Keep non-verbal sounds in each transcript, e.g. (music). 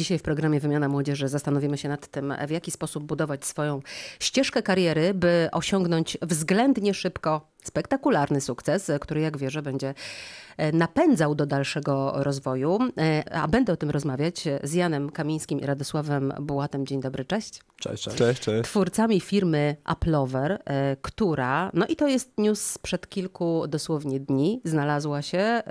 Dzisiaj w programie Wymiana Młodzieży zastanowimy się nad tym, w jaki sposób budować swoją ścieżkę kariery, by osiągnąć względnie szybko spektakularny sukces, który jak wierzę będzie e, napędzał do dalszego rozwoju. E, a będę o tym rozmawiać z Janem Kamińskim i Radosławem Bułatem. Dzień dobry, cześć. Cześć, cześć. Cześć, cześć. Twórcami firmy Applover, e, która, no i to jest news sprzed kilku dosłownie dni, znalazła się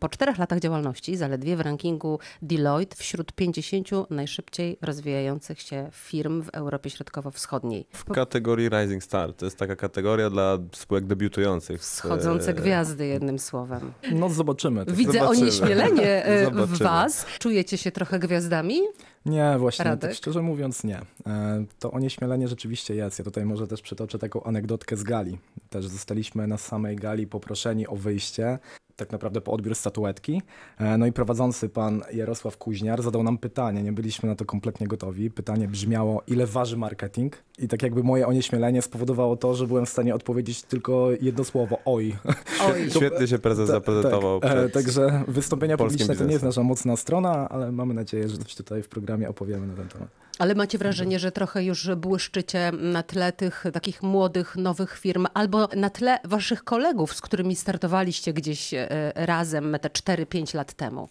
po czterech latach działalności zaledwie w rankingu Deloitte wśród 50 najszybciej rozwijających się firm w Europie Środkowo-Wschodniej. W kategorii Rising Star. To jest taka kategoria dla spółek debiutujących. Wschodzące gwiazdy, jednym słowem. No zobaczymy. Widzę Zobaczymy. onieśmielenie e, w was. Czujecie się trochę gwiazdami? Nie, właśnie, Radek? tak szczerze mówiąc nie. E, To onieśmielenie rzeczywiście jest. Ja tutaj może też przytoczę taką anegdotkę z gali. Też zostaliśmy na samej gali poproszeni o wyjście, tak naprawdę po odbiór statuetki. E, No i prowadzący pan Jarosław Kuźniar zadał nam pytanie, nie byliśmy na to kompletnie gotowi. Pytanie brzmiało, ile waży marketing? I tak jakby moje onieśmielenie spowodowało to, że byłem w stanie odpowiedzieć tylko jedno słowo, oj. (laughs) Oj. (laughs) Świetnie się prezes Ta- zaprezentował. Tak, e, także wystąpienia publiczne to nie jest nasza mocna strona, ale mamy nadzieję, że coś tutaj w programie opowiemy na ten temat. Ale macie wrażenie, że trochę już błyszczycie na tle tych takich młodych, nowych firm, albo na tle waszych kolegów, z którymi startowaliście gdzieś e, razem te 4-5 lat temu?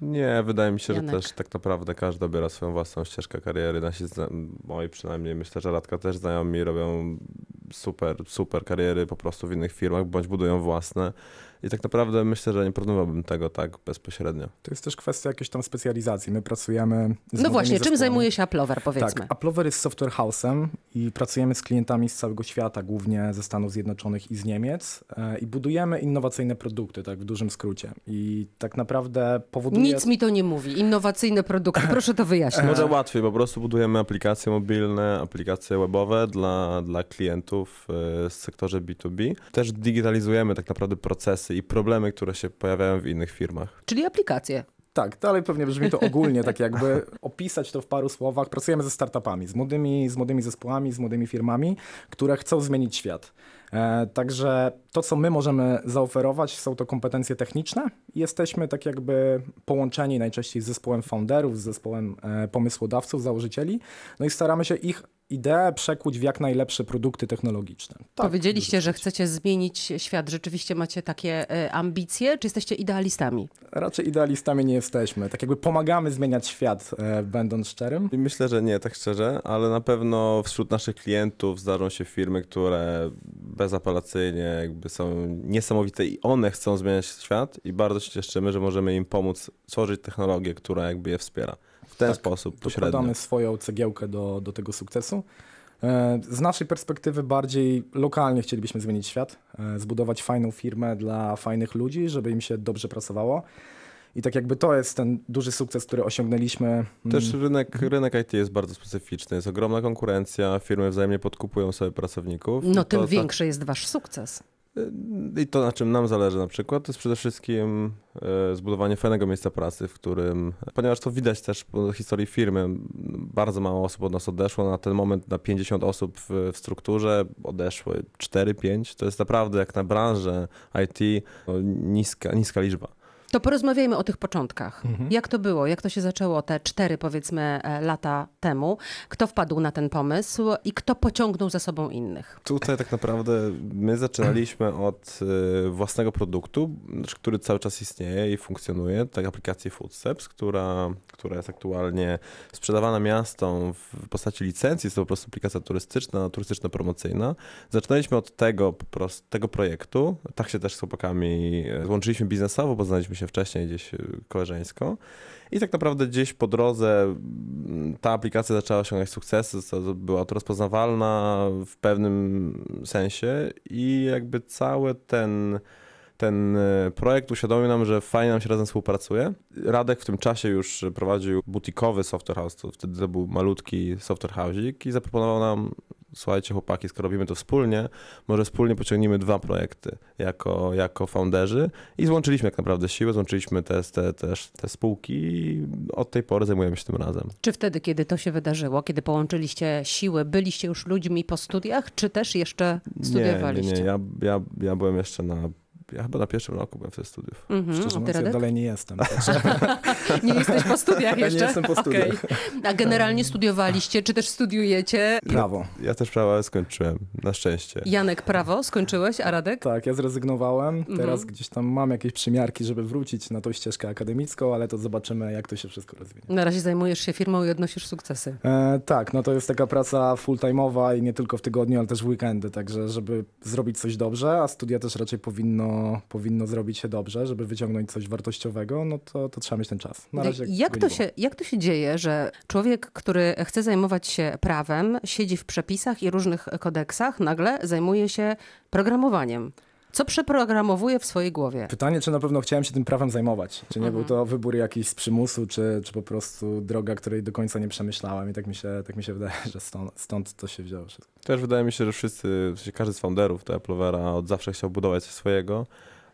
Nie, wydaje mi się, Janek. że też tak naprawdę każdy obiera swoją własną ścieżkę kariery. Nasi, moi przynajmniej, myślę, że Radka też znajomi robią super, super kariery po prostu w innych firmach, bądź budują własne. I tak naprawdę myślę, że nie porównywałbym tego tak bezpośrednio. To jest też kwestia jakiejś tam specjalizacji. My pracujemy z No właśnie, czym zespołami. zajmuje się Applover, powiedzmy? Tak, Applover jest software house'em i pracujemy z klientami z całego świata, głównie ze Stanów Zjednoczonych i z Niemiec e, i budujemy innowacyjne produkty, tak w dużym skrócie. I tak naprawdę powoduje... Nic mi to nie mówi. Innowacyjne produkty, (laughs) proszę to wyjaśnić. Może łatwiej, po prostu budujemy aplikacje mobilne, aplikacje webowe dla, dla klientów e, w sektorze B2B. Też digitalizujemy tak naprawdę procesy i problemy, które się pojawiają w innych firmach. Czyli aplikacje. Tak, dalej pewnie brzmi to ogólnie, tak jakby opisać to w paru słowach. Pracujemy ze startupami, z młodymi, z młodymi zespołami, z młodymi firmami, które chcą zmienić świat. E, także to, co my możemy zaoferować, są to kompetencje techniczne. Jesteśmy tak jakby połączeni najczęściej z zespołem founderów, z zespołem e, pomysłodawców, założycieli, no i staramy się ich ideę przekuć w jak najlepsze produkty technologiczne. Tak, Powiedzieliście, że chcecie zmienić świat. Rzeczywiście macie takie e, ambicje, czy jesteście idealistami? Raczej idealistami nie jesteśmy. Tak jakby pomagamy zmieniać świat, będąc szczerym. Myślę, że nie, tak szczerze, ale na pewno wśród naszych klientów zdarzą się firmy, które bezapelacyjnie jakby są niesamowite i one chcą zmieniać świat i bardzo się cieszymy, że możemy im pomóc tworzyć technologię, która jakby je wspiera. W ten Tak, sposób, pośrednio. dokładamy swoją cegiełkę do, do tego sukcesu. E, Z naszej perspektywy bardziej lokalnie chcielibyśmy zmienić świat, e, zbudować fajną firmę dla fajnych ludzi, żeby im się dobrze pracowało. I tak jakby to jest ten duży sukces, który osiągnęliśmy. Też Mm, rynek, rynek IT jest bardzo specyficzny, jest ogromna konkurencja, firmy wzajemnie podkupują sobie pracowników. No tym to, większy jest wasz sukces. I to, na czym nam zależy na przykład, to jest przede wszystkim e, zbudowanie fajnego miejsca pracy, w którym, ponieważ to widać też po historii firmy, bardzo mało osób od nas odeszło, na ten moment na 50 osób w, w strukturze odeszły 4-5, to jest naprawdę jak na branżę IT no, niska, niska liczba. To porozmawiajmy o tych początkach. Mhm. Jak to było? Jak to się zaczęło te cztery, powiedzmy, e, lata temu? Kto wpadł na ten pomysł i kto pociągnął za sobą innych? Tutaj tak naprawdę my zaczynaliśmy od y, własnego produktu, znaczy, który cały czas istnieje i funkcjonuje, tak aplikacji Footsteps, która, która jest aktualnie sprzedawana miastom w postaci licencji, jest to po prostu aplikacja turystyczna, turystyczno-promocyjna. Zaczynaliśmy od tego po prostu, tego projektu, tak się też z chłopakami e, złączyliśmy biznesowo, poznaliśmy się wcześniej gdzieś y, koleżeńsko. I tak naprawdę gdzieś po drodze mm, ta aplikacja zaczęła osiągać sukcesy, była to rozpoznawalna w pewnym sensie i jakby cały ten, ten e, projekt uświadomił nam, że fajnie nam się razem współpracuje. Radek w tym czasie już prowadził butikowy software house, to wtedy to był malutki software house'ik i zaproponował nam słuchajcie chłopaki, skoro robimy to wspólnie, może wspólnie pociągniemy dwa projekty jako, jako founderzy i złączyliśmy jak naprawdę siły, złączyliśmy te, te, też te spółki i od tej pory zajmujemy się tym razem. Czy wtedy, kiedy to się wydarzyło, kiedy połączyliście siły, byliście już ludźmi po studiach, czy też jeszcze studiowaliście? Nie, nie, nie. Ja, ja, ja byłem jeszcze na ja chyba na pierwszym roku byłem wtedy studiów. Mhm. Szczerze A ty, mówiąc, ja dalej nie jestem. (laughs) Nie jesteś po studiach Ja jeszcze? nie jestem po studiach. Okej. A generalnie studiowaliście, czy też studiujecie? prawo. Ja też prawo skończyłem, na szczęście. Janek prawo skończyłeś, a Radek? Tak, ja zrezygnowałem. Teraz Mhm. gdzieś tam mam jakieś przymiarki, żeby wrócić na tą ścieżkę akademicką, ale to zobaczymy, jak to się wszystko rozwinie. Na razie zajmujesz się firmą i odnosisz sukcesy. E, tak, no to jest taka praca full-time'owa i nie tylko w tygodniu, ale też w weekendy, także żeby zrobić coś dobrze, a studia też raczej powinno, powinno zrobić się dobrze, żeby wyciągnąć coś wartościowego, no to, to trzeba mieć ten czas. Na razie jak, to się, jak to się dzieje, że człowiek, który chce zajmować się prawem, siedzi w przepisach i różnych kodeksach, nagle zajmuje się programowaniem? Co przeprogramowuje w swojej głowie? Pytanie, czy na pewno chciałem się tym prawem zajmować? Czy nie Mhm. był to wybór jakiś z przymusu, czy, czy po prostu droga, której do końca nie przemyślałem i tak mi się, tak mi się wydaje, (laughs) że stąd, stąd to się wzięło. Też wydaje mi się, że wszyscy, każdy z founderów do Applovera od zawsze chciał budować coś swojego.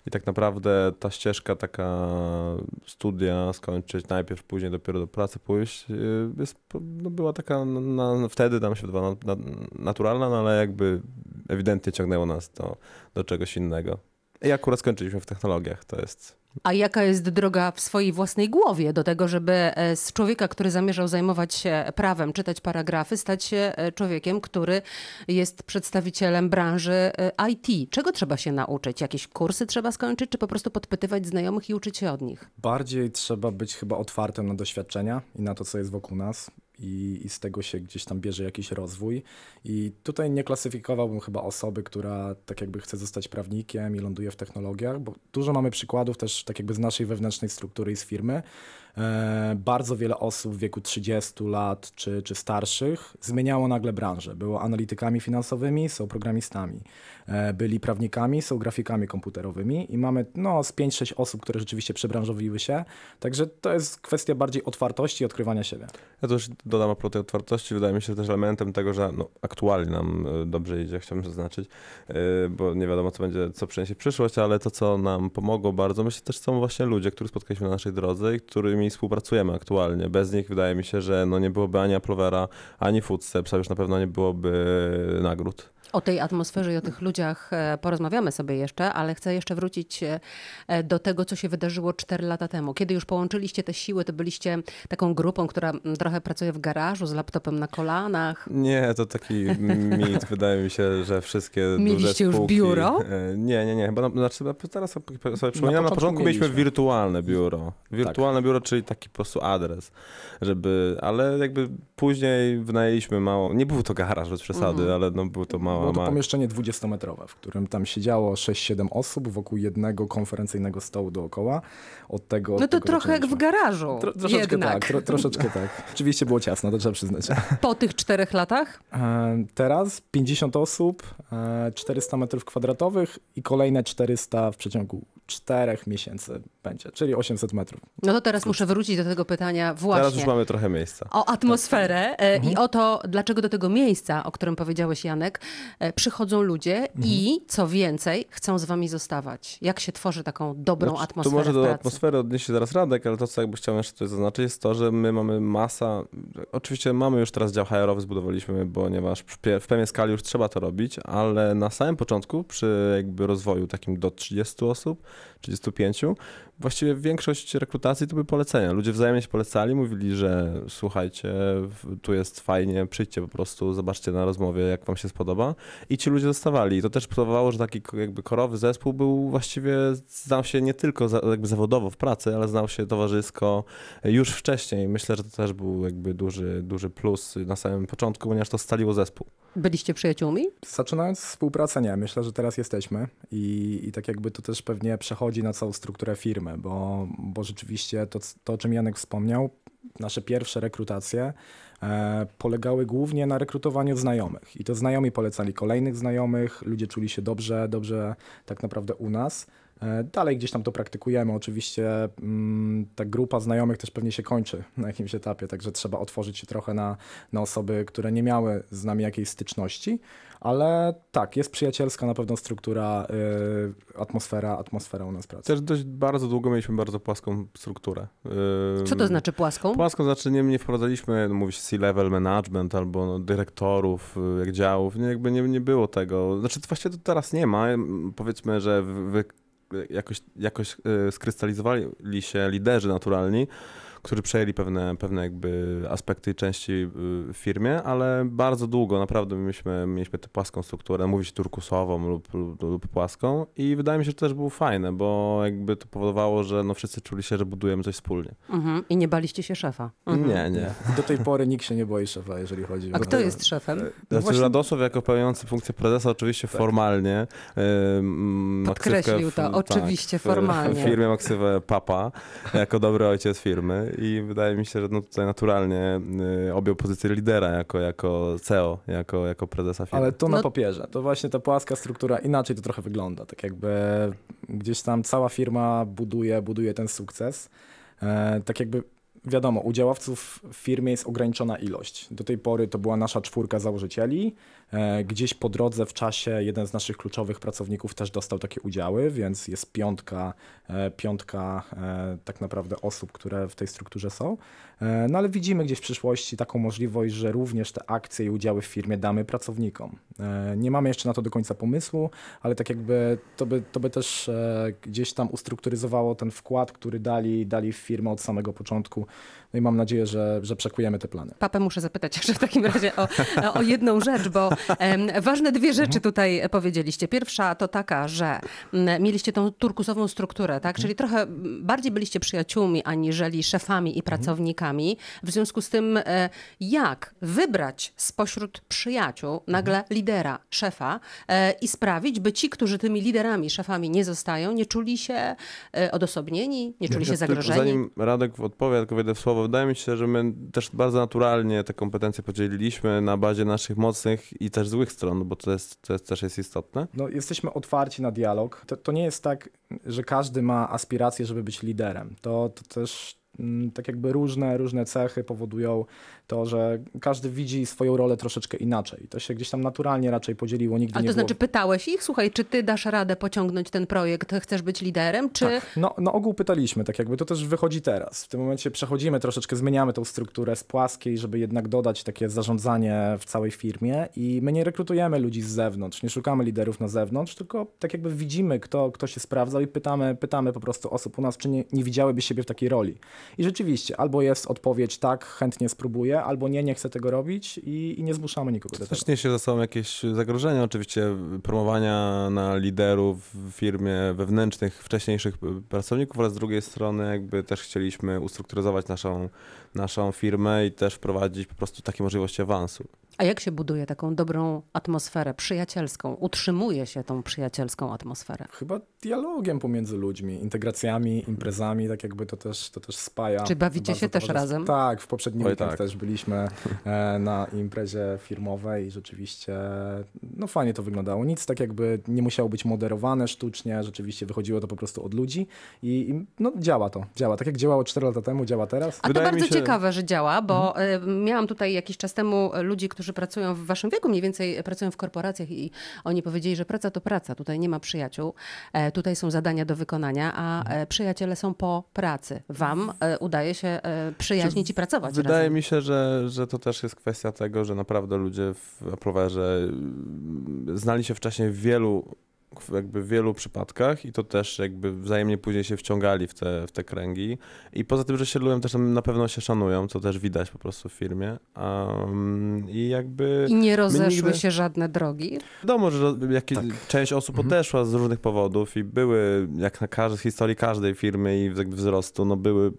I tak naprawdę ta ścieżka taka studia skończyć najpierw, później dopiero do pracy pójść, yy, jest, no była taka na, wtedy nam się wydawała na, na, naturalna, no ale jakby ewidentnie ciągnęło nas do, do czegoś innego. I akurat skończyliśmy w technologiach, to jest A jaka jest droga w swojej własnej głowie do tego, żeby e, z człowieka, który zamierzał zajmować się prawem, czytać paragrafy, stać się e, człowiekiem, który jest przedstawicielem branży e, IT? Czego trzeba się nauczyć? Jakieś kursy trzeba skończyć, czy po prostu podpytywać znajomych i uczyć się od nich? Bardziej trzeba być chyba otwartym na doświadczenia i na to, co jest wokół nas. I, I z tego się gdzieś tam bierze jakiś rozwój. I tutaj nie klasyfikowałbym chyba osoby, która tak jakby chce zostać prawnikiem i ląduje w technologiach, bo dużo mamy przykładów też tak jakby z naszej wewnętrznej struktury i z firmy. E, bardzo wiele osób w wieku 30 lat czy, czy starszych zmieniało nagle branżę. Było analitykami finansowymi, są programistami. E, byli prawnikami, są grafikami komputerowymi i mamy no, z 5-6 osób, które rzeczywiście przebranżowiły się. Także to jest kwestia bardziej otwartości i odkrywania siebie. Ja też dodam a propos tej otwartości, wydaje mi się też elementem tego, że no, aktualnie nam y, dobrze idzie, chciałbym zaznaczyć, bo nie wiadomo, co będzie, co przyniesie przyszłość, ale to, co nam pomogło bardzo, myślę też są właśnie ludzie, których spotkaliśmy na naszej drodze i którymi współpracujemy aktualnie. Bez nich wydaje mi się, że no, nie byłoby ani Applovera, ani Footsteps, a już na pewno nie byłoby nagród. O tej atmosferze i o tych ludziach e, porozmawiamy sobie jeszcze, ale chcę jeszcze wrócić e, e, do tego, co się wydarzyło 4 lata temu. Kiedy już połączyliście te siły, to byliście taką grupą, która mm, trochę pracuje w garażu z laptopem na kolanach. Nie, to taki mit. Wydaje mi się, że wszystkie duże Mieliście już spółki... biuro? E, Nie, nie, nie. Chyba na, znaczy, na- teraz sobie przypominam, na początku początku mieliśmy wirtualne biuro. Wirtualne biuro, czyli taki po prostu adres, żeby, ale jakby później wynajęliśmy mało, nie był to garaż bez przesady, Mhm. ale no był to mała, Było to pomieszczenie 20-metrowe, w którym tam siedziało 6-7 osób wokół jednego konferencyjnego stołu dookoła. Od tego, od No to tego trochę jak w garażu. Tro, troszeczkę jednak. tak, tro, troszeczkę tak. Oczywiście było ciasno, to trzeba przyznać. Po tych czterech latach? E, Teraz 50 osób, e, 400 metrów kwadratowych i kolejne 400 w przeciągu 4 miesięcy będzie, czyli 800 metrów. No to teraz muszę wrócić do tego pytania Teraz już właśnie. mamy trochę miejsca. O atmosferę e, i o to, dlaczego do tego miejsca, o którym powiedziałeś Janek, e, przychodzą ludzie i co więcej, chcą z wami zostawać. Jak się tworzy taką dobrą Znaczy, atmosferę Tu może do pracy? atmosfery odnieść się zaraz Radek, ale to, co jakby chciałem jeszcze tutaj zaznaczyć, jest to, że my mamy masa, oczywiście mamy już teraz dział HR-owy, zbudowaliśmy, ponieważ w pewnej skali już trzeba to robić, ale na samym początku, przy jakby rozwoju takim do 30 osób, 35, właściwie większość rekrutacji to były polecenia. Ludzie wzajemnie się polecali, mówili, że słuchajcie, tu jest fajnie, przyjdźcie po prostu, zobaczcie na rozmowie, jak wam się spodoba. I ci ludzie zostawali. I to też spowodowało, że taki jakby korowy zespół był właściwie, znał się nie tylko za, jakby zawodowo w pracy, ale znał się towarzysko już wcześniej. Myślę, że to też był jakby duży, duży plus na samym początku, ponieważ to staliło zespół. Byliście przyjaciółmi? Zaczynając współpracę, nie, myślę, że teraz jesteśmy i, i tak jakby to też pewnie przechodzi na całą strukturę firmy, bo, bo rzeczywiście to, to, o czym Janek wspomniał, nasze pierwsze rekrutacje e, polegały głównie na rekrutowaniu znajomych i to znajomi polecali kolejnych znajomych, ludzie czuli się dobrze, dobrze tak naprawdę u nas. E, Dalej gdzieś tam to praktykujemy. Oczywiście mm, ta grupa znajomych też pewnie się kończy na jakimś etapie, także trzeba otworzyć się trochę na, na osoby, które nie miały z nami jakiejś styczności, ale tak, jest przyjacielska na pewno struktura, y, atmosfera, atmosfera u nas pracy. Też dość bardzo długo mieliśmy bardzo płaską strukturę. Co to znaczy płaską? Płaską znaczy nie, nie wprowadzaliśmy, no, mówi się C-level management albo no, dyrektorów, y, jak działów, nie, jakby nie, nie było tego. Znaczy właściwie to teraz nie ma. Powiedzmy, że wy jakoś, jakoś y, skrystalizowali się liderzy naturalni, którzy przejęli pewne, pewne jakby aspekty i części y, w firmie, ale bardzo długo naprawdę mieliśmy, mieliśmy tę płaską strukturę, mówić turkusową lub, lub, lub płaską i wydaje mi się, że to też było fajne, bo jakby to powodowało, że no wszyscy czuli się, że budujemy coś wspólnie. Mhm. I nie baliście się szefa. Mhm. Nie, nie. (laughs) Do tej pory nikt się nie boi szefa, jeżeli chodzi A o... kto jest szefem? No Znaczy, właśnie- Radosław jako pełniący funkcję prezesa oczywiście formalnie. ym, Podkreślił maksywkę to, oczywiście, w, formalnie. W firmie maksywę papa, jako dobry ojciec firmy i wydaje mi się, że no tutaj naturalnie y, objął pozycję lidera jako, jako CEO, jako, jako prezesa firmy. Ale to na No- papierze. To właśnie ta płaska struktura inaczej to trochę wygląda. Tak jakby gdzieś tam cała firma buduje, buduje ten sukces. E, tak jakby wiadomo, udziałowców w firmie jest ograniczona ilość. Do tej pory to była nasza czwórka założycieli. E, gdzieś po drodze w czasie jeden z naszych kluczowych pracowników też dostał takie udziały, więc jest piątka, e, piątka e, tak naprawdę osób, które w tej strukturze są. No ale widzimy gdzieś w przyszłości taką możliwość, że również te akcje i udziały w firmie damy pracownikom. Nie mamy jeszcze na to do końca pomysłu, ale tak jakby to by, to by też gdzieś tam ustrukturyzowało ten wkład, który dali, dali w firmę od samego początku. No i mam nadzieję, że, że przekujemy te plany. Papę muszę zapytać (laughs) jeszcze w takim razie o, o jedną rzecz, bo ważne dwie rzeczy tutaj powiedzieliście. Pierwsza to taka, że mm, mieliście tą turkusową strukturę, tak? Czyli trochę bardziej byliście przyjaciółmi aniżeli szefami i pracownikami. W związku z tym, e, jak wybrać spośród przyjaciół nagle lidera, szefa e, i sprawić, by ci, którzy tymi liderami, szefami nie zostają, nie czuli się e, odosobnieni, nie czuli się zagrożeni? Zanim Radek odpowie, tylko wejdę w słowo, wydaje mi się, że my też bardzo naturalnie te kompetencje podzieliliśmy na bazie naszych mocnych i też złych stron, bo to, jest, to jest, też jest istotne. No, jesteśmy otwarci na dialog. To, to nie jest tak, że każdy ma aspiracje, żeby być liderem. To, to też tak jakby różne, różne cechy powodują to, że każdy widzi swoją rolę troszeczkę inaczej. To się gdzieś tam naturalnie raczej podzieliło, nigdy Ale nie to było... znaczy pytałeś ich, słuchaj, czy ty dasz radę pociągnąć ten projekt, chcesz być liderem, czy... Tak, no, no ogół pytaliśmy, tak jakby to też wychodzi teraz. W tym momencie przechodzimy troszeczkę, zmieniamy tą strukturę z płaskiej, żeby jednak dodać takie zarządzanie w całej firmie i my nie rekrutujemy ludzi z zewnątrz, nie szukamy liderów na zewnątrz, tylko tak jakby widzimy, kto, kto się sprawdzał i pytamy, pytamy po prostu osób u nas, czy nie, nie widziałyby siebie w takiej roli. I rzeczywiście, albo jest odpowiedź tak, chętnie spróbuję, albo nie, nie chcę tego robić i, i nie zmuszamy nikogo do tego. Też niesie za sobą jakieś zagrożenia, oczywiście promowania na liderów w firmie wewnętrznych, wcześniejszych pracowników, ale z drugiej strony jakby też chcieliśmy ustrukturyzować naszą, naszą firmę i też wprowadzić po prostu takie możliwości awansu. A jak się buduje taką dobrą atmosferę przyjacielską? Utrzymuje się tą przyjacielską atmosferę? Chyba dialogiem pomiędzy ludźmi, integracjami, imprezami, tak jakby to też, to też spaja. Czy bawicie się też razem? Tak, w poprzednim Oj, tak. też byliśmy e, na imprezie firmowej i rzeczywiście no fajnie to wyglądało. Nic tak jakby nie musiało być moderowane sztucznie, rzeczywiście wychodziło to po prostu od ludzi i, i no działa to, działa. Tak jak działało 4 lata temu, działa teraz. A Wydaje to mi bardzo się- ciekawe, że działa, bo y, miałam tutaj jakiś czas temu ludzi, którzy pracują w waszym wieku, mniej więcej pracują w korporacjach i oni powiedzieli, że praca to praca, tutaj nie ma przyjaciół, e, tutaj są zadania do wykonania, a e, przyjaciele są po pracy. Wam e, udaje się e, przyjaźnić i pracować Wydaje razem. mi się, że, że to też jest kwestia tego, że naprawdę ludzie w Aprowerze y, znali się wcześniej w wielu jakby w wielu przypadkach i to też jakby wzajemnie później się wciągali w te, w te kręgi. I poza tym, że się lubią, też na pewno się szanują, co też widać po prostu w firmie. Um, I jakby... I nie rozeszły nigdy- się żadne drogi. Wiadomo, że jakieś, Tak. część osób Mhm. odeszła z różnych powodów i były, jak na każdej, w historii każdej firmy i jakby wzrostu, no były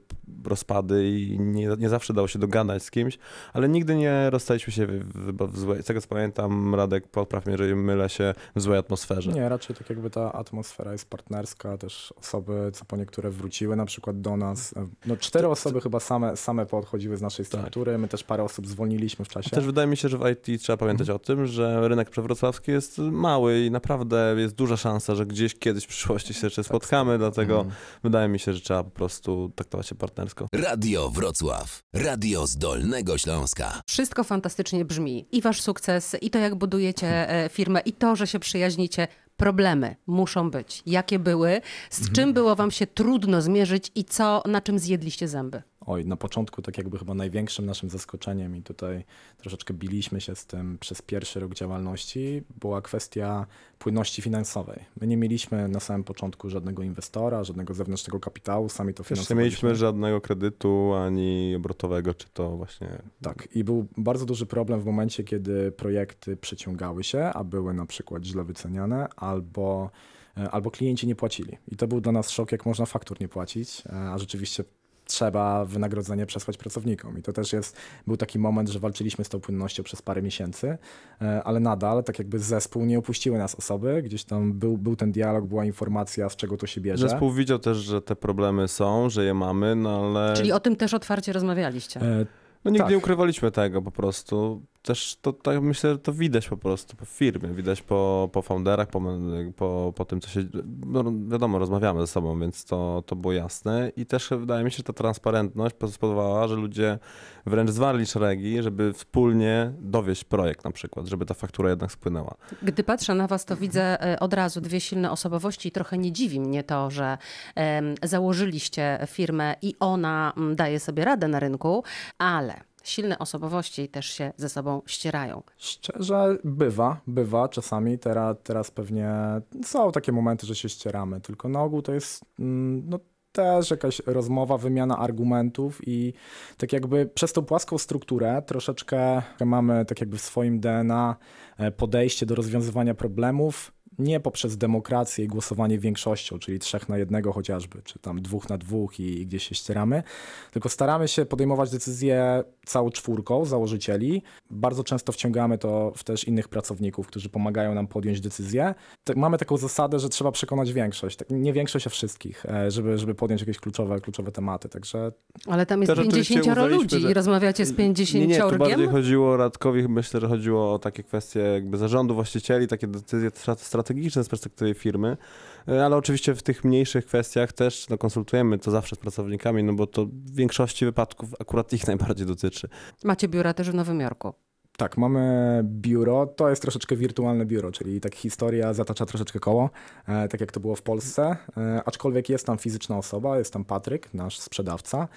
rozpady i nie, nie zawsze dało się dogadać z kimś, ale nigdy nie rozstaliśmy się w, w, w złej, z tego co pamiętam, Radek, popraw mnie, jeżeli mylę się, w złej atmosferze. Nie, raczej tak jakby ta atmosfera jest partnerska, też osoby, co po niektóre wróciły na przykład do nas. No cztery osoby chyba same, same poodchodziły z naszej Tak. struktury, my też parę osób zwolniliśmy w czasie. Też wydaje mi się, że w IT trzeba pamiętać Mhm. o tym, że rynek przewrocławski jest mały i naprawdę jest duża szansa, że gdzieś kiedyś w przyszłości się jeszcze spotkamy, dlatego Mhm. wydaje mi się, że trzeba po prostu traktować się partnersko. Radio Wrocław. Radio z Dolnego Śląska. Wszystko fantastycznie brzmi. I wasz sukces, i to, jak budujecie e, firmę, i to, że się przyjaźnicie. Problemy muszą być. Jakie były? Z czym było wam się trudno zmierzyć i co, na czym zjedliście zęby? Oj, na początku tak jakby chyba największym naszym zaskoczeniem i tutaj troszeczkę biliśmy się z tym przez pierwszy rok działalności, była kwestia płynności finansowej. My nie mieliśmy na samym początku żadnego inwestora, żadnego zewnętrznego kapitału, sami to Też nie finansowaliśmy. mieliśmy żadnego kredytu ani obrotowego, czy to właśnie. Tak, i był bardzo duży problem w momencie, kiedy projekty przeciągały się, a były na przykład źle wyceniane, albo, e, albo klienci nie płacili. I to był dla nas szok, jak można faktur nie płacić, e, a rzeczywiście trzeba wynagrodzenie przesłać pracownikom. I to też jest, był taki moment, że walczyliśmy z tą płynnością przez parę miesięcy, e, ale nadal, tak jakby zespół nie opuściły nas osoby, gdzieś tam był, był ten dialog, była informacja, z czego to się bierze. Zespół widział też, że te problemy są, że je mamy, no ale. Czyli o tym też otwarcie rozmawialiście. E, No nigdy Tak. nie ukrywaliśmy tego po prostu. Też to tak myślę, że to widać po prostu po firmie, widać po, po founderach, po, po, po tym, co się. No wiadomo, rozmawiamy ze sobą, więc to, to było jasne. I też wydaje mi się, że ta transparentność spowodowała, że ludzie wręcz zwarli szeregi, żeby wspólnie dowieść projekt na przykład, żeby ta faktura jednak spłynęła. Gdy patrzę na was, to widzę e, od razu dwie silne osobowości i trochę nie dziwi mnie to, że założyliście firmę i ona mm, daje sobie radę na rynku, ale silne osobowości też się ze sobą ścierają. Szczerze, bywa, bywa czasami. Teraz, teraz pewnie są takie momenty, że się ścieramy, tylko na ogół to jest mm, no, też jakaś rozmowa, wymiana argumentów i tak jakby przez tą płaską strukturę troszeczkę mamy tak jakby w swoim DNA e, podejście do rozwiązywania problemów nie poprzez demokrację i głosowanie większością, czyli trzech na jednego chociażby, czy tam dwóch na dwóch i, i gdzieś się ścieramy, tylko staramy się podejmować decyzje całą czwórką założycieli. Bardzo często wciągamy to w też innych pracowników, którzy pomagają nam podjąć decyzję. Tak, mamy taką zasadę, że trzeba przekonać większość, tak, nie większość, a wszystkich, e, żeby, żeby podjąć jakieś kluczowe, kluczowe tematy. Także Ale tam jest Też oczywiście 50 uznaliśmy, ludzi że- i rozmawiacie z 50 Nie, nie, tu bardziej chodziło Radkowi, myślę, że chodziło o takie kwestie jakby zarządu właścicieli, takie decyzje stra- strategiczne z perspektywy firmy, E, ale oczywiście w tych mniejszych kwestiach też no, konsultujemy to zawsze z pracownikami, no bo to w większości wypadków akurat ich (laughs) najbardziej dotyczy. Macie biura też w Nowym Jorku. Tak, mamy biuro. To jest troszeczkę wirtualne biuro, czyli tak historia zatacza troszeczkę koło, e, tak jak to było w Polsce. E, aczkolwiek jest tam fizyczna osoba, jest tam Patryk, nasz sprzedawca.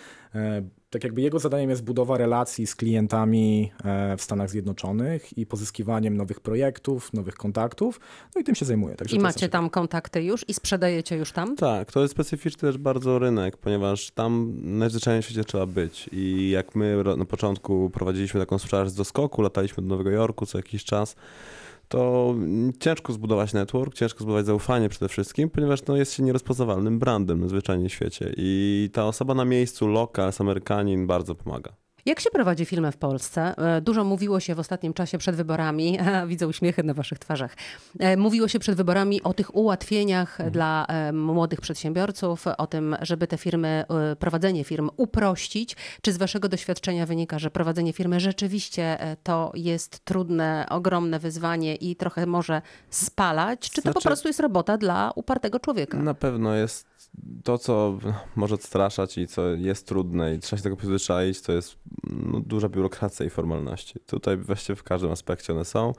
Tak jakby jego zadaniem jest budowa relacji z klientami e, w Stanach Zjednoczonych i pozyskiwaniem nowych projektów, nowych kontaktów. No i tym się zajmuje. Także I macie tam kontakty już i sprzedajecie już tam? Tak, to jest specyficzny też bardzo rynek, ponieważ tam najzwyczajniej w świecie trzeba być. I jak my na początku prowadziliśmy taką sprzedaż z doskoku, lataliśmy do Nowego Jorku co jakiś czas, to ciężko zbudować network, ciężko zbudować zaufanie przede wszystkim, ponieważ no, jest się nierozpoznawalnym brandem na zwyczajnie świecie. I ta osoba na miejscu, lokal, Amerykanin bardzo pomaga. Jak się prowadzi filmy w Polsce? E, Dużo mówiło się w ostatnim czasie przed wyborami, (laughs) widzę uśmiechy na waszych twarzach, E, mówiło się przed wyborami o tych ułatwieniach dla e, młodych przedsiębiorców, o tym, żeby te firmy, prowadzenie firm uprościć. Czy z waszego doświadczenia wynika, że prowadzenie firmy rzeczywiście to jest trudne, ogromne wyzwanie i trochę może spalać? Czy to po Znaczy- prostu jest robota dla upartego człowieka? Na pewno jest to, co może odstraszać i co jest trudne i trzeba się tego przyzwyczaić, to jest no, duża biurokracja i formalności. Tutaj właściwie w każdym aspekcie one są,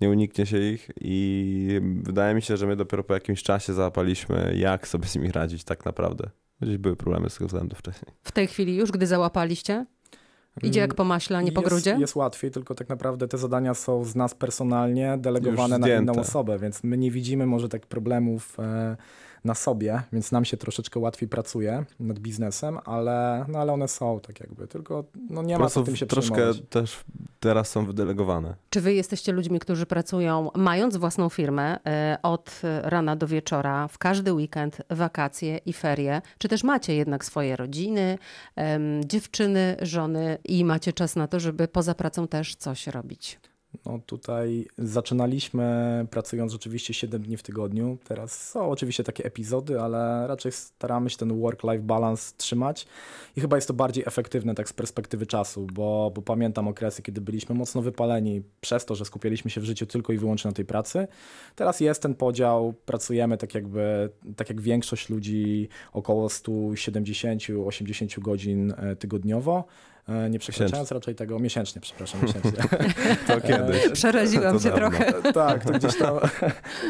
nie uniknie się ich i wydaje mi się, że my dopiero po jakimś czasie załapaliśmy, jak sobie z nimi radzić tak naprawdę. Gdzieś były problemy z tego względu wcześniej. W tej chwili już, gdy załapaliście? Idzie jak po maśle, a nie po jest, grudzie? Jest łatwiej, tylko tak naprawdę te zadania są z nas personalnie delegowane na inną osobę, więc my nie widzimy może tak problemów e, na sobie, więc nam się troszeczkę łatwiej pracuje nad biznesem, ale, no, ale one są tak jakby, tylko no, nie ma co tym się troszkę przejmować. też teraz są wydelegowane. Czy wy jesteście ludźmi, którzy pracują, mając własną firmę, e, od rana do wieczora, w każdy weekend, wakacje i ferie? Czy też macie jednak swoje rodziny, dziewczyny, żony i macie czas na to, żeby poza pracą też coś robić? No tutaj zaczynaliśmy pracując rzeczywiście 7 dni w tygodniu. Teraz są oczywiście takie epizody, ale raczej staramy się ten work-life balance trzymać i chyba jest to bardziej efektywne tak z perspektywy czasu, bo, bo pamiętam okresy, kiedy byliśmy mocno wypaleni przez to, że skupialiśmy się w życiu tylko i wyłącznie na tej pracy. Teraz jest ten podział, pracujemy tak jakby, tak jak większość ludzi około 170-80 godzin e, tygodniowo. E, nie przekraczając raczej tego miesięcznie, przepraszam, miesięcznie. (laughs) To kiedyś. Przeraziłam To się dawno. trochę. tak, to gdzieś tam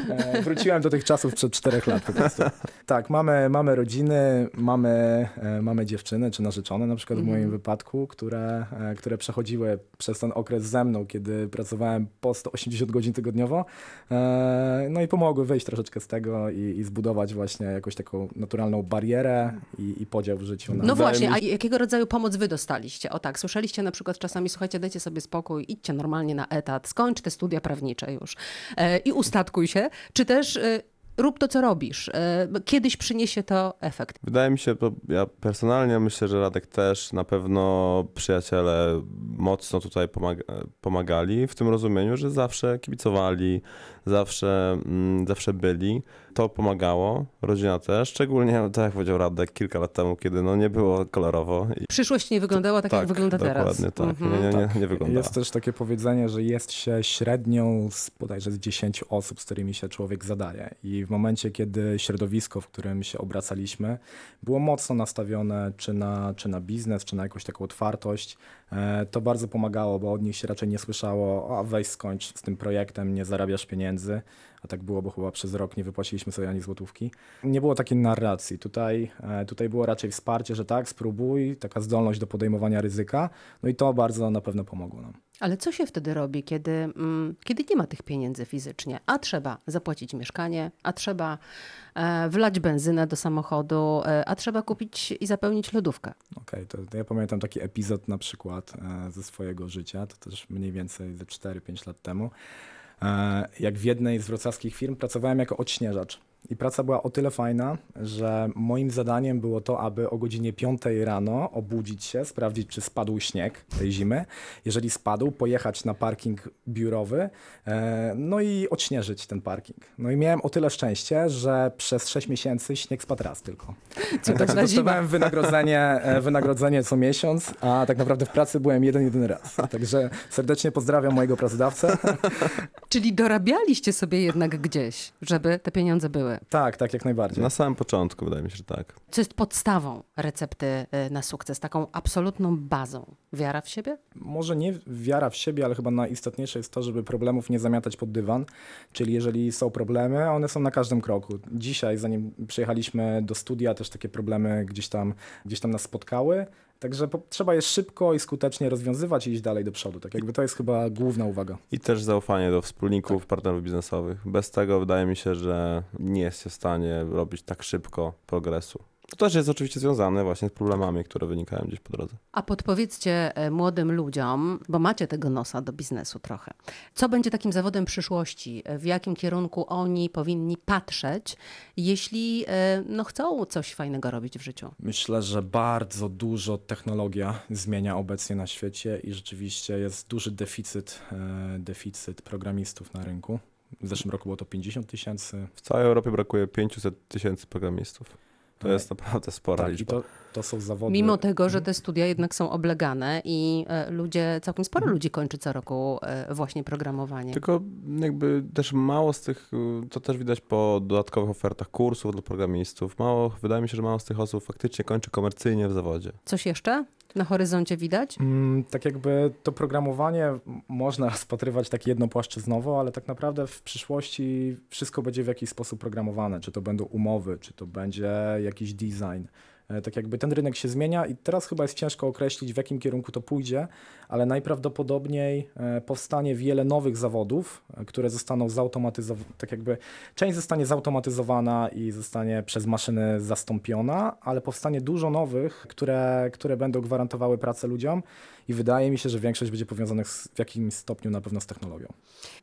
e, wróciłem do tych czasów przed czterech lat po prostu. Tak, mamy, mamy rodziny, mamy, e, mamy dziewczyny czy narzeczone na przykład w moim wypadku, które, e, które przechodziły przez ten okres ze mną, kiedy pracowałem po 180 godzin tygodniowo. E, No i pomogły wyjść troszeczkę z tego i, i zbudować właśnie jakąś taką naturalną barierę i, i podział w życiu. Na, No właśnie, a jakiego rodzaju pomoc wy dostaliście? O tak, słyszeliście na przykład czasami, słuchajcie, dajcie sobie spokój, idźcie normalnie na etat, skończ te studia prawnicze już e, i ustatkuj się, czy też e, rób to, co robisz. E, kiedyś przyniesie to efekt. Wydaje mi się, bo ja personalnie myślę, że Radek też na pewno przyjaciele mocno tutaj pomaga pomagali w tym rozumieniu, że zawsze kibicowali, zawsze, mm, zawsze byli. To pomagało, rodzina też, szczególnie, tak jak powiedział Radek, kilka lat temu, kiedy no nie było kolorowo. Przyszłość nie wyglądała tak, jak wygląda teraz. dokładnie tak. Mhm. Nie, nie, nie, nie wyglądała. Jest też takie powiedzenie, że jest się średnią z bodajże z 10 osób, z którymi się człowiek zadaje. I w momencie, kiedy środowisko, w którym się obracaliśmy, było mocno nastawione czy na, czy na biznes, czy na jakąś taką otwartość, e, to bardzo pomagało, bo od nich się raczej nie słyszało, a weź skończ z tym projektem, nie zarabiasz pieniędzy. A tak było, bo chyba przez rok nie wypłaciliśmy sobie ani złotówki. Nie było takiej narracji. Tutaj, e, tutaj było raczej wsparcie, że tak, spróbuj, taka zdolność do podejmowania ryzyka. No i to bardzo na pewno pomogło nam. Ale co się wtedy robi, kiedy, mm, kiedy nie ma tych pieniędzy fizycznie, a trzeba zapłacić mieszkanie, a trzeba e, wlać benzynę do samochodu, e, a trzeba kupić i zapełnić lodówkę? Okej, to, to ja pamiętam taki epizod na przykład ze swojego życia, to też mniej więcej ze 4-5 lat temu, jak w jednej z wrocławskich firm pracowałem jako odśnieżacz. I praca była o tyle fajna, że moim zadaniem było to, aby o godzinie 5 rano obudzić się, sprawdzić, czy spadł śnieg tej zimy. Jeżeli spadł, pojechać na parking biurowy, e, no i odśnieżyć ten parking. No i miałem o tyle szczęście, że przez 6 miesięcy śnieg spadł raz tylko. Cudowna Także dostawałem wynagrodzenie, e, wynagrodzenie co miesiąc, a tak naprawdę w pracy byłem jeden, jedyny raz. Także serdecznie pozdrawiam mojego pracodawcę. Czyli dorabialiście sobie jednak gdzieś, żeby te pieniądze były. Tak, tak, jak najbardziej. Na samym początku wydaje mi się, że tak. Co jest podstawą recepty e, na sukces, taką absolutną bazą? Wiara w siebie? Może nie wiara w siebie, ale chyba najistotniejsze jest to, żeby problemów nie zamiatać pod dywan. Czyli jeżeli są problemy, one są na każdym kroku. Dzisiaj, zanim przyjechaliśmy do studia, też takie problemy gdzieś tam, gdzieś tam nas spotkały. Także po, trzeba je szybko i skutecznie rozwiązywać i iść dalej do przodu. Tak jakby to jest chyba główna uwaga. I też zaufanie do wspólników, partnerów biznesowych. Bez tego wydaje mi się, że nie jest się w stanie robić tak szybko progresu. To też jest oczywiście związane właśnie z problemami, które wynikają gdzieś po drodze. A podpowiedzcie e, młodym ludziom, bo macie tego nosa do biznesu trochę, co będzie takim zawodem przyszłości? E, W jakim kierunku oni powinni patrzeć, jeśli e, no, chcą coś fajnego robić w życiu? Myślę, że bardzo dużo technologia zmienia obecnie na świecie i rzeczywiście jest duży deficyt, deficyt programistów na rynku. W zeszłym roku było to 50 tysięcy. W całej Europie brakuje 500 tysięcy programistów. To jest naprawdę spora Tak, i liczba. to, to są zawody. Mimo tego, że te studia jednak są oblegane i e, ludzie, całkiem sporo ludzi kończy co roku e, właśnie programowanie. Tylko jakby też mało z tych, to też widać po dodatkowych ofertach kursów dla programistów, mało, wydaje mi się, że mało z tych osób faktycznie kończy komercyjnie w zawodzie. Coś jeszcze na horyzoncie widać? Mm, Tak jakby to programowanie można rozpatrywać tak jednopłaszczyznowo, ale tak naprawdę w przyszłości wszystko będzie w jakiś sposób programowane. Czy to będą umowy, czy to będzie jakiś design. E, Tak jakby ten rynek się zmienia i teraz chyba jest ciężko określić, w jakim kierunku to pójdzie, ale najprawdopodobniej e, powstanie wiele nowych zawodów, e, które zostaną zautomatyzowane, tak jakby część zostanie zautomatyzowana i zostanie przez maszyny zastąpiona, ale powstanie dużo nowych, które, które będą gwarantowały pracę ludziom i wydaje mi się, że większość będzie powiązanych z, w jakimś stopniu na pewno z technologią.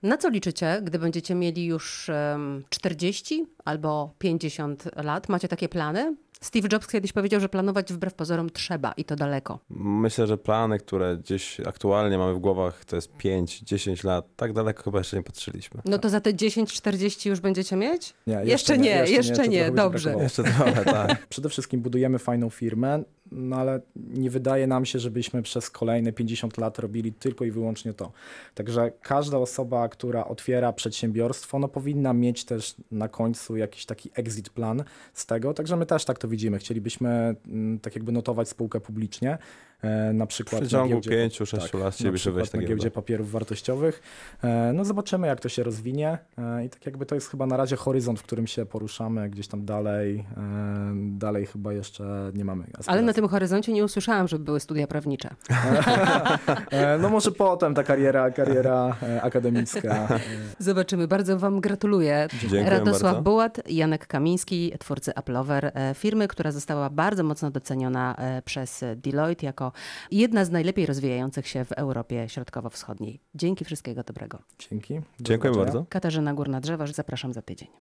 Na co liczycie, gdy będziecie mieli już em, 40 albo 50 lat? Macie takie plany? Steve Jobs kiedyś powiedział, że planować wbrew pozorom trzeba i to daleko. Myślę, że plany, które gdzieś aktualnie mamy w głowach, to jest 5-10 lat, tak daleko chyba jeszcze nie patrzyliśmy. No to za te 10-40 już będziecie mieć? Nie, Jeszcze nie, jeszcze nie, trochę będzie dobrze. Jeszcze trochę, tak. (laughs) Przede wszystkim budujemy fajną firmę, no ale nie wydaje nam się, żebyśmy przez kolejne 50 lat robili tylko i wyłącznie to. Także każda osoba, która otwiera przedsiębiorstwo, no powinna mieć też na końcu jakiś taki exit plan z tego. Także my też tak to widzimy. Chcielibyśmy mm, tak jakby notować spółkę publicznie na przykład W na ciągu giełdzie, 5-6 lat na chcielibyśmy wejść przykład na na giełdzie papierów wartościowych. E, No zobaczymy, jak to się rozwinie e, i tak jakby to jest chyba na razie horyzont, w którym się poruszamy, gdzieś tam dalej, e, dalej chyba jeszcze nie mamy Ale na aspiracji. tym horyzoncie nie usłyszałam, żeby były studia prawnicze. (laughs) E, No może potem ta kariera, kariera e, akademicka. e, (laughs) Zobaczymy. Bardzo Wam gratuluję. Dziękuję Radosław bardzo. Bułat, Janek Kamiński, twórcy Applover, e, firmy, która została bardzo mocno doceniona e, przez Deloitte jako jedna z najlepiej rozwijających się w Europie Środkowo-Wschodniej. Dzięki, wszystkiego dobrego. Dzięki. Do Dziękuję bardzo. Katarzyna Górna-Drzewarz, zapraszam za tydzień.